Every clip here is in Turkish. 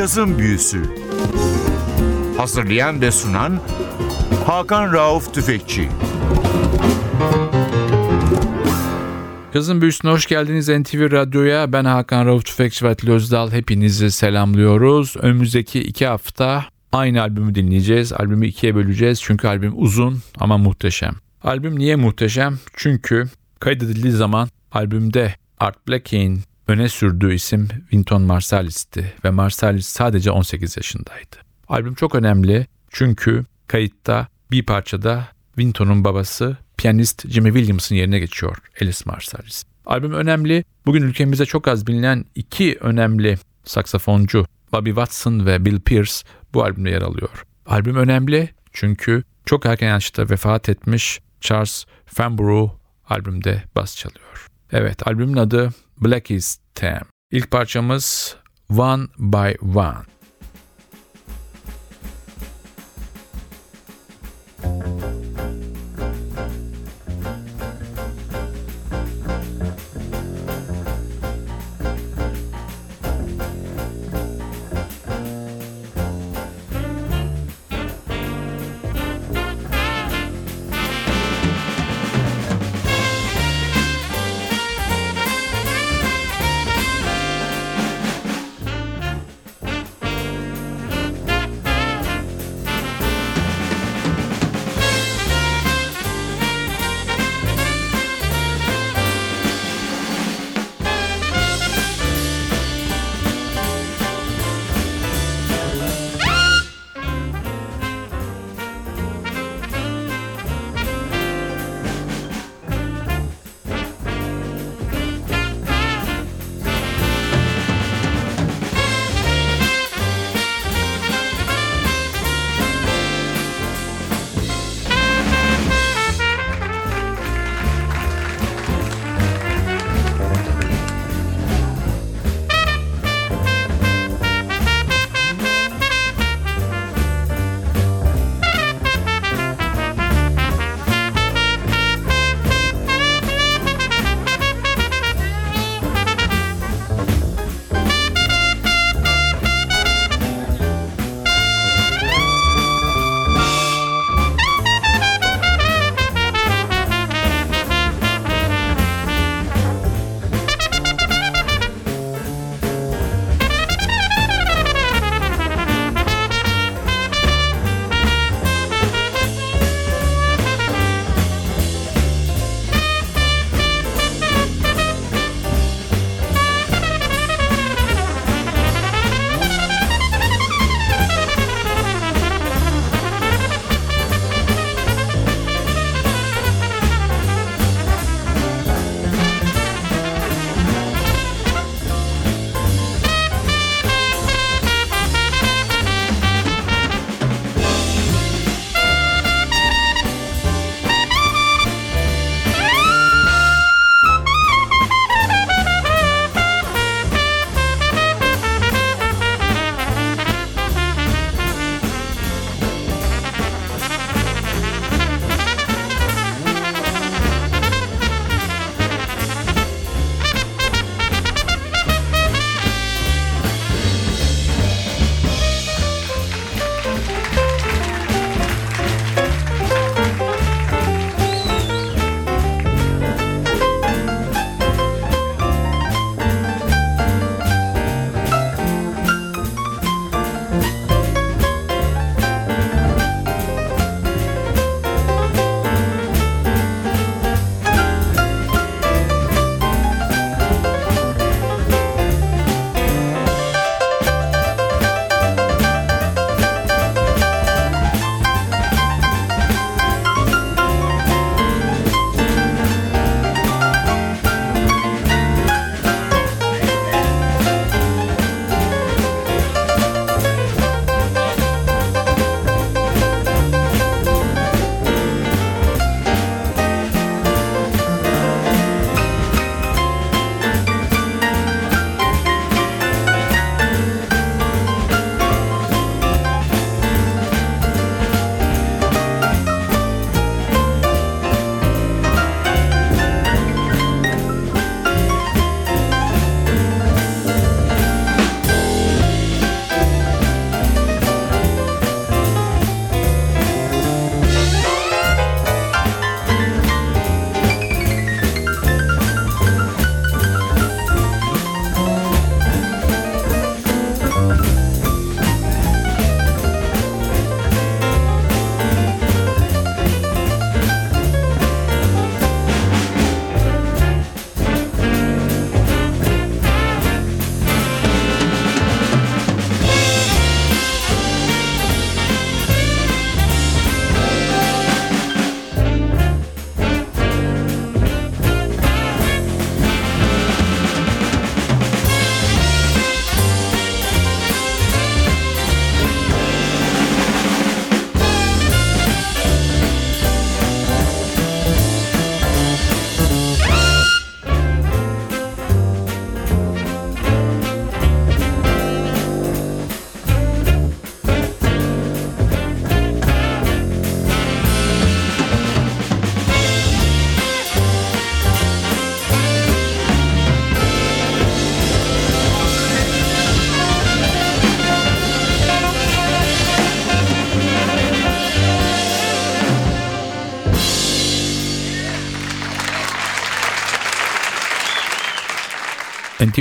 Cazın Büyüsü Hazırlayan ve sunan Hakan Rauf Tüfekçi Kızın Büyüsü'ne hoş geldiniz NTV Radyo'ya. Ben Hakan Rauf Tüfekçi ve Atli Özdal. Hepinizi selamlıyoruz. Önümüzdeki iki hafta aynı albümü dinleyeceğiz. Albümü ikiye böleceğiz çünkü albüm uzun ama muhteşem. Albüm niye muhteşem? Çünkü kaydedildiği zaman albümde Art Blakey'in öne sürdüğü isim Wynton Marsalis'ti ve Marsalis sadece 18 yaşındaydı. Albüm çok önemli çünkü kayıtta bir parçada Wynton'un babası piyanist Jimmy Williams'ın yerine geçiyor Alice Marsalis. Albüm önemli. Bugün ülkemizde çok az bilinen iki önemli saksafoncu Bobby Watson ve Bill Pierce bu albümde yer alıyor. Albüm önemli çünkü çok erken yaşta vefat etmiş Charles Famborough albümde bas çalıyor. Evet albümün adı Black is Tam. İlk parçamız One by One.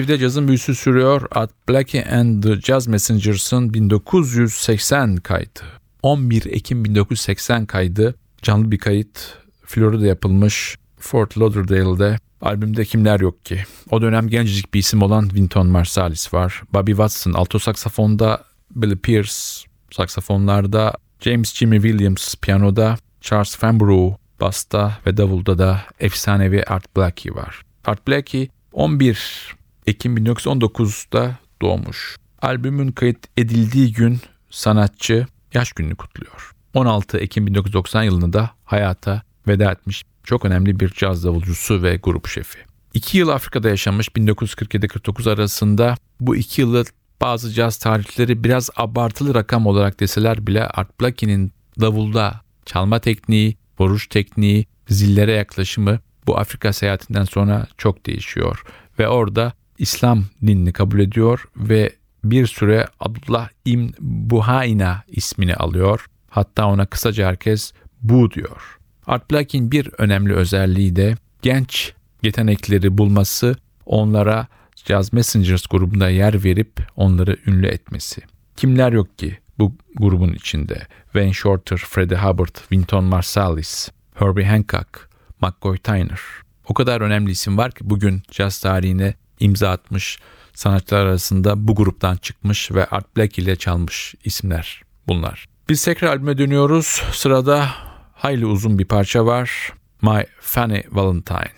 NTV'de cazın büyüsü sürüyor. Art Blakey and the Jazz Messengers'ın 1980 kaydı. 11 Ekim 1980 kaydı. Canlı bir kayıt. Florida yapılmış. Fort Lauderdale'de. Albümde kimler yok ki? O dönem gencecik bir isim olan Wynton Marsalis var. Bobby Watson alto saksafonda, Billy Pierce saksafonlarda, James Jimmy Williams piyanoda, Charles Fambrough basta ve davulda da efsanevi Art Blakey var. Art Blakey 11 Ekim 1919'da doğmuş. Albümün kayıt edildiği gün sanatçı yaş gününü kutluyor. 16 Ekim 1990 yılında da hayata veda etmiş çok önemli bir caz davulcusu ve grup şefi. İki yıl Afrika'da yaşamış 1947-49 arasında bu iki yılı bazı caz tarihleri biraz abartılı rakam olarak deseler bile Art Blakey'nin davulda çalma tekniği, vuruş tekniği, zillere yaklaşımı bu Afrika seyahatinden sonra çok değişiyor ve orada İslam dinini kabul ediyor ve bir süre Abdullah İbn Buhayna ismini alıyor. Hatta ona kısaca herkes bu diyor. Art Blakey'in bir önemli özelliği de genç yetenekleri bulması, onlara Jazz Messengers grubunda yer verip onları ünlü etmesi. Kimler yok ki bu grubun içinde? Wayne Shorter, Freddie Hubbard, Wynton Marsalis, Herbie Hancock, McCoy Tyner. O kadar önemli isim var ki bugün caz tarihine imza atmış sanatçılar arasında bu gruptan çıkmış ve Art Blakey ile çalmış isimler bunlar. Biz tekrar albüme dönüyoruz. Sırada hayli uzun bir parça var. My Funny Valentine.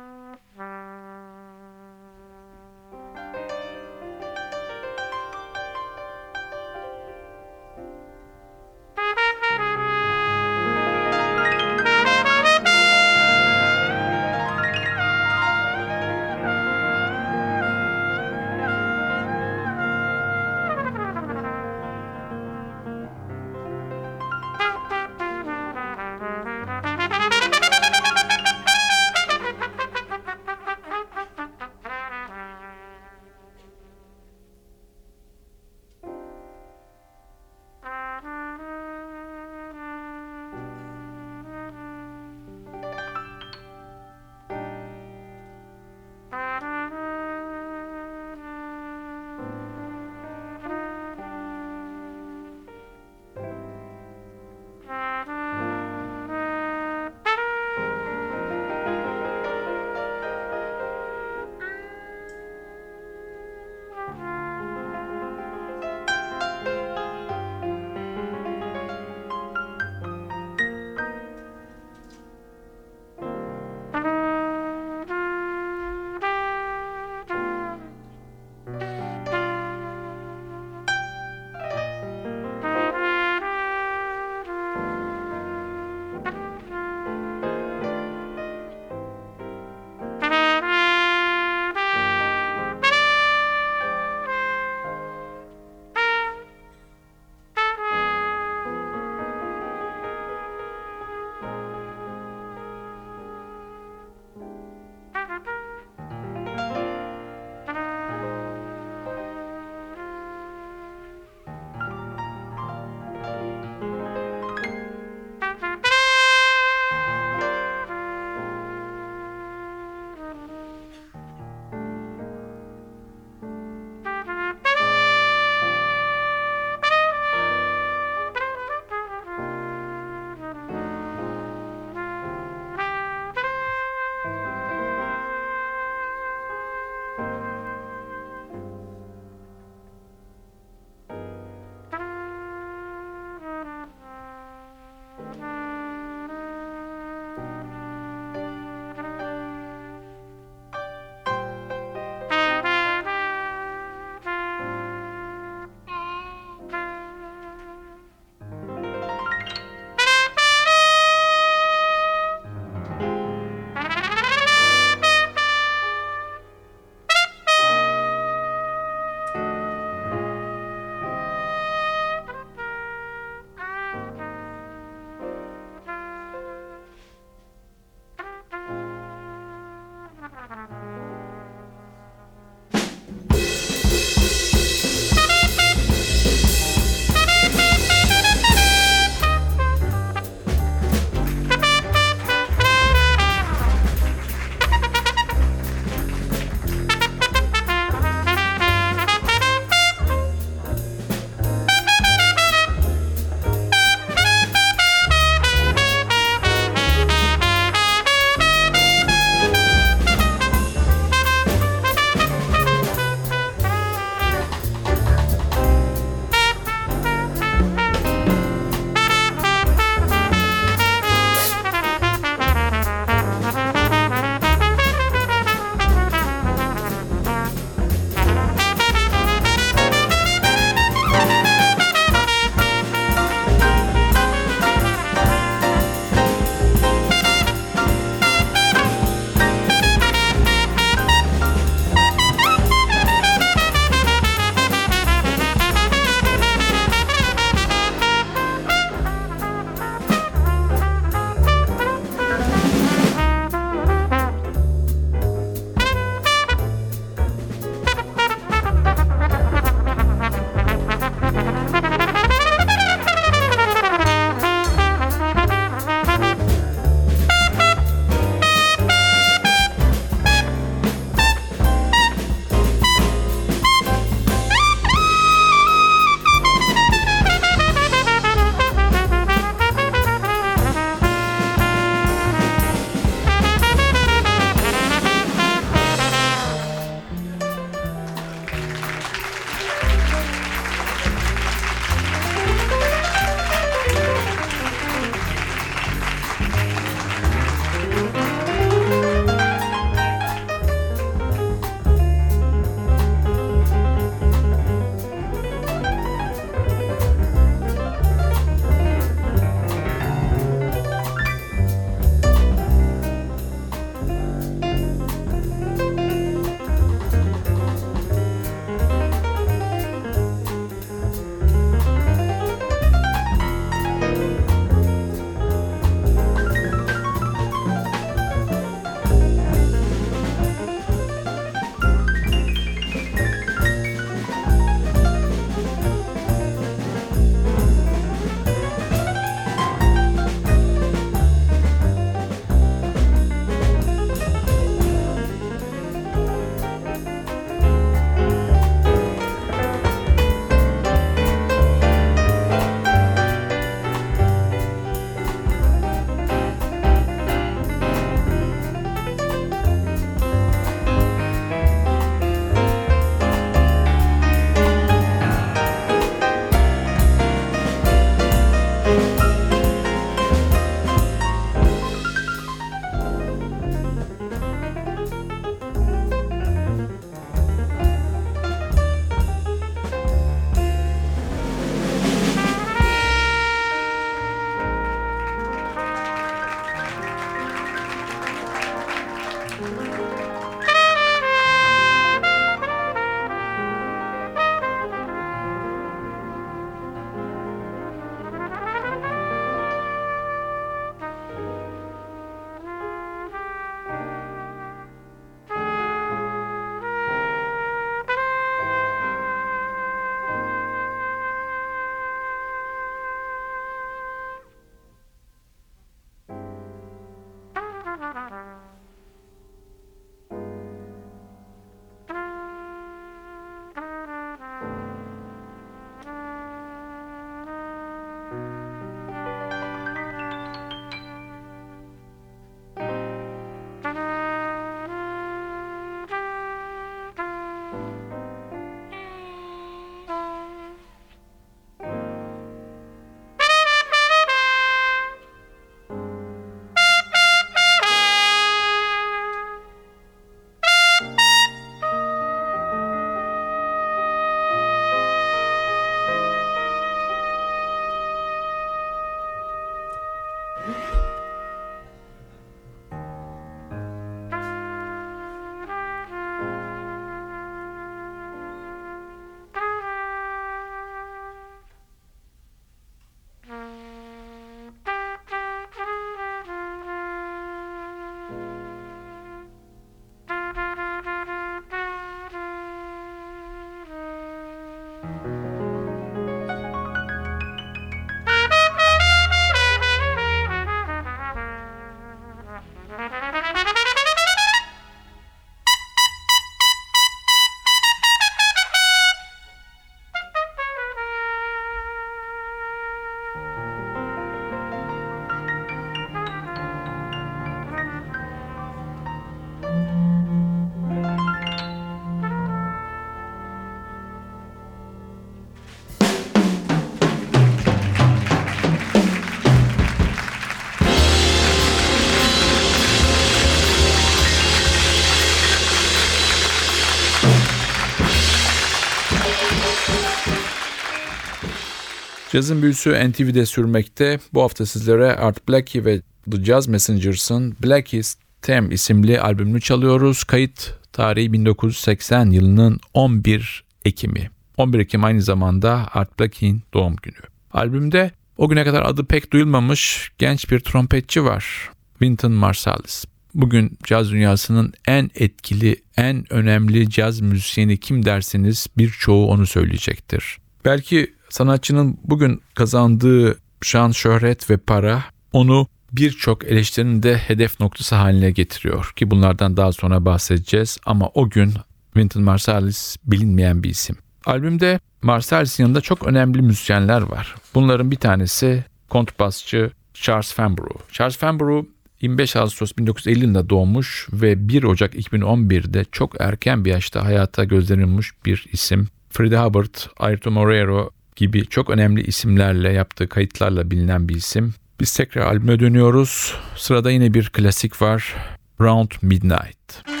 Cazın büyüsü NTV'de sürmekte. Bu hafta sizlere Art Blakey ve The Jazz Messengers'ın Black is Tem isimli albümünü çalıyoruz. Kayıt tarihi 1980 yılının 11 Ekim'i. 11 Ekim aynı zamanda Art Blakey'in doğum günü. Albümde o güne kadar adı pek duyulmamış genç bir trompetçi var. Wynton Marsalis. Bugün caz dünyasının en etkili, en önemli caz müzisyeni kim dersiniz birçoğu onu söyleyecektir. Belki sanatçının bugün kazandığı şan, şöhret ve para onu birçok eleştirinin de hedef noktası haline getiriyor ki bunlardan daha sonra bahsedeceğiz ama o gün Wynton Marsalis bilinmeyen bir isim. Albümde Marsalis'in yanında çok önemli müzisyenler var. Bunların bir tanesi kontrbasçı Charles Fambrough. Charles Fambrough 25 Ağustos 1950 yılında doğmuş ve 1 Ocak 2011'de çok erken bir yaşta hayata gözlenilmiş bir isim. Freddie Hubbard, Ayrton Moreiro gibi çok önemli isimlerle yaptığı kayıtlarla bilinen bir isim. Biz tekrar albüme dönüyoruz. Sırada yine bir klasik var. Round Midnight.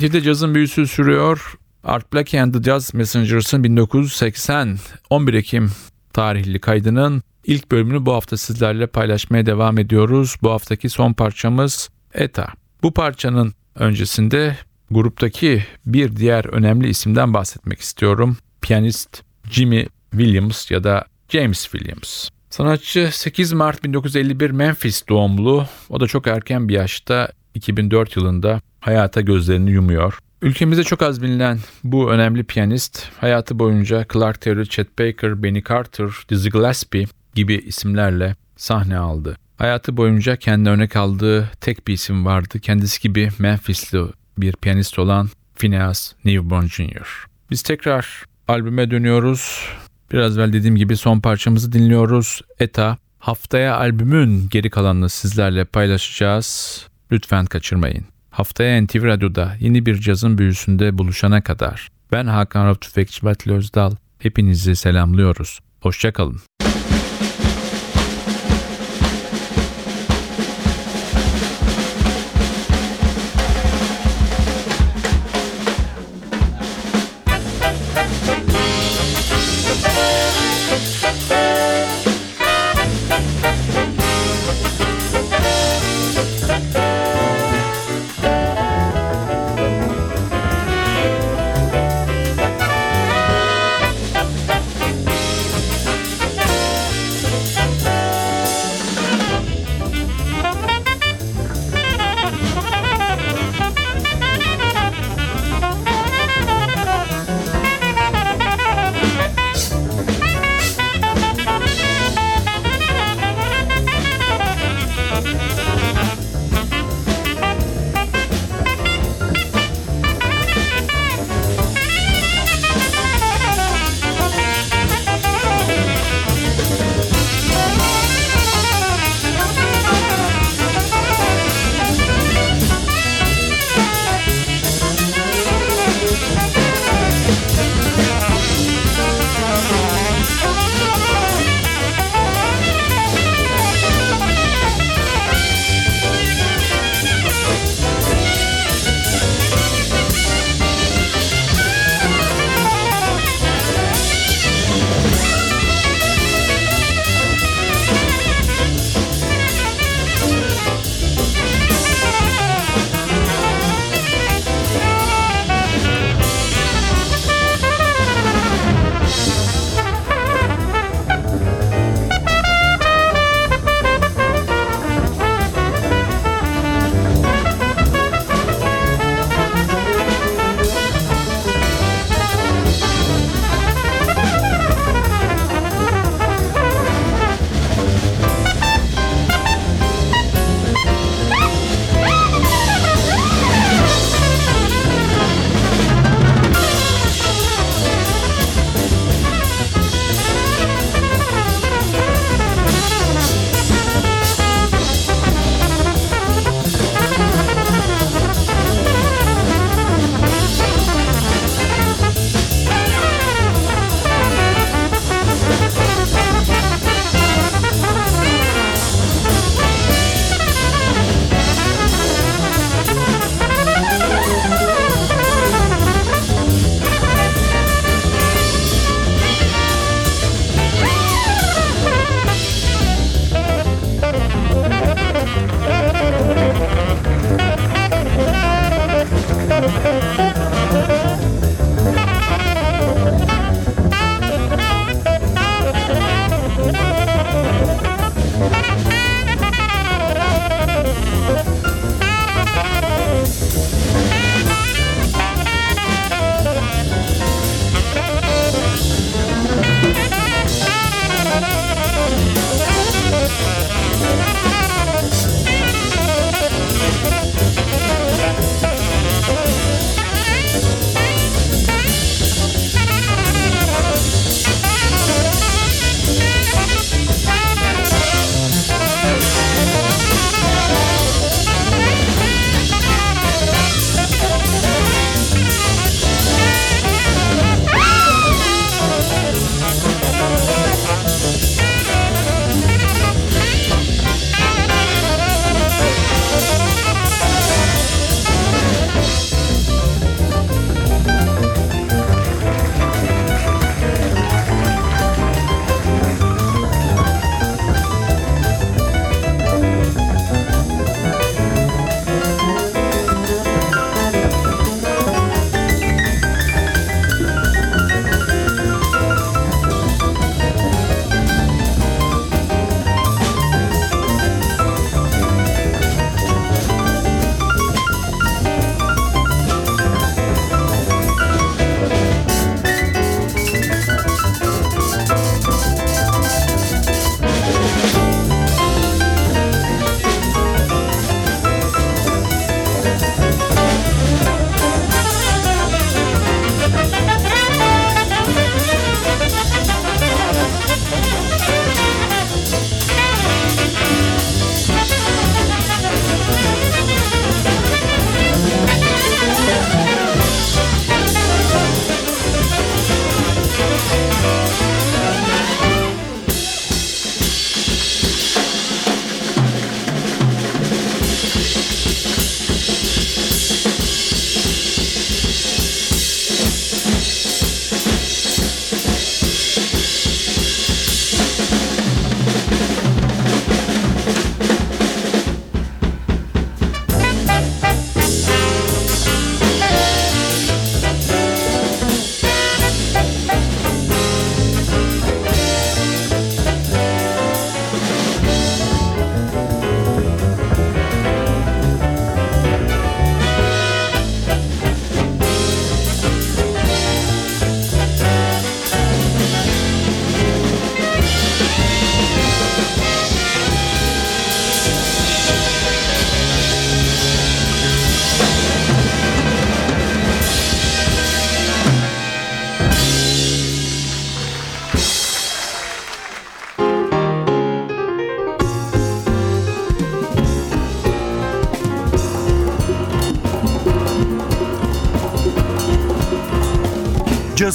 NTV'de cazın büyüsü sürüyor. Art Black and the Jazz Messengers'ın 1980 11 Ekim tarihli kaydının ilk bölümünü bu hafta sizlerle paylaşmaya devam ediyoruz. Bu haftaki son parçamız ETA. Bu parçanın öncesinde gruptaki bir diğer önemli isimden bahsetmek istiyorum. Piyanist Jimmy Williams ya da James Williams. Sanatçı 8 Mart 1951 Memphis doğumlu. O da çok erken bir yaşta 2004 yılında hayata gözlerini yumuyor. Ülkemizde çok az bilinen bu önemli piyanist hayatı boyunca Clark Terry, Chet Baker, Benny Carter, Dizzy Gillespie gibi isimlerle sahne aldı. Hayatı boyunca kendi örnek aldığı tek bir isim vardı. Kendisi gibi Memphisli bir piyanist olan Phineas Newborn Jr. Biz tekrar albüme dönüyoruz. Biraz evvel dediğim gibi son parçamızı dinliyoruz. ETA. Haftaya albümün geri kalanını sizlerle paylaşacağız. Lütfen kaçırmayın. Haftaya NTV Radyo'da yeni bir cazın büyüsünde buluşana kadar ben Hakan Rauf Tüfekçi Batil Özdal. Hepinizi selamlıyoruz. Hoşçakalın.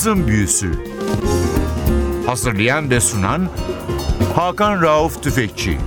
Cazın Büyüsü. Hazırlayan ve sunan Hakan Rauf Tüfekçi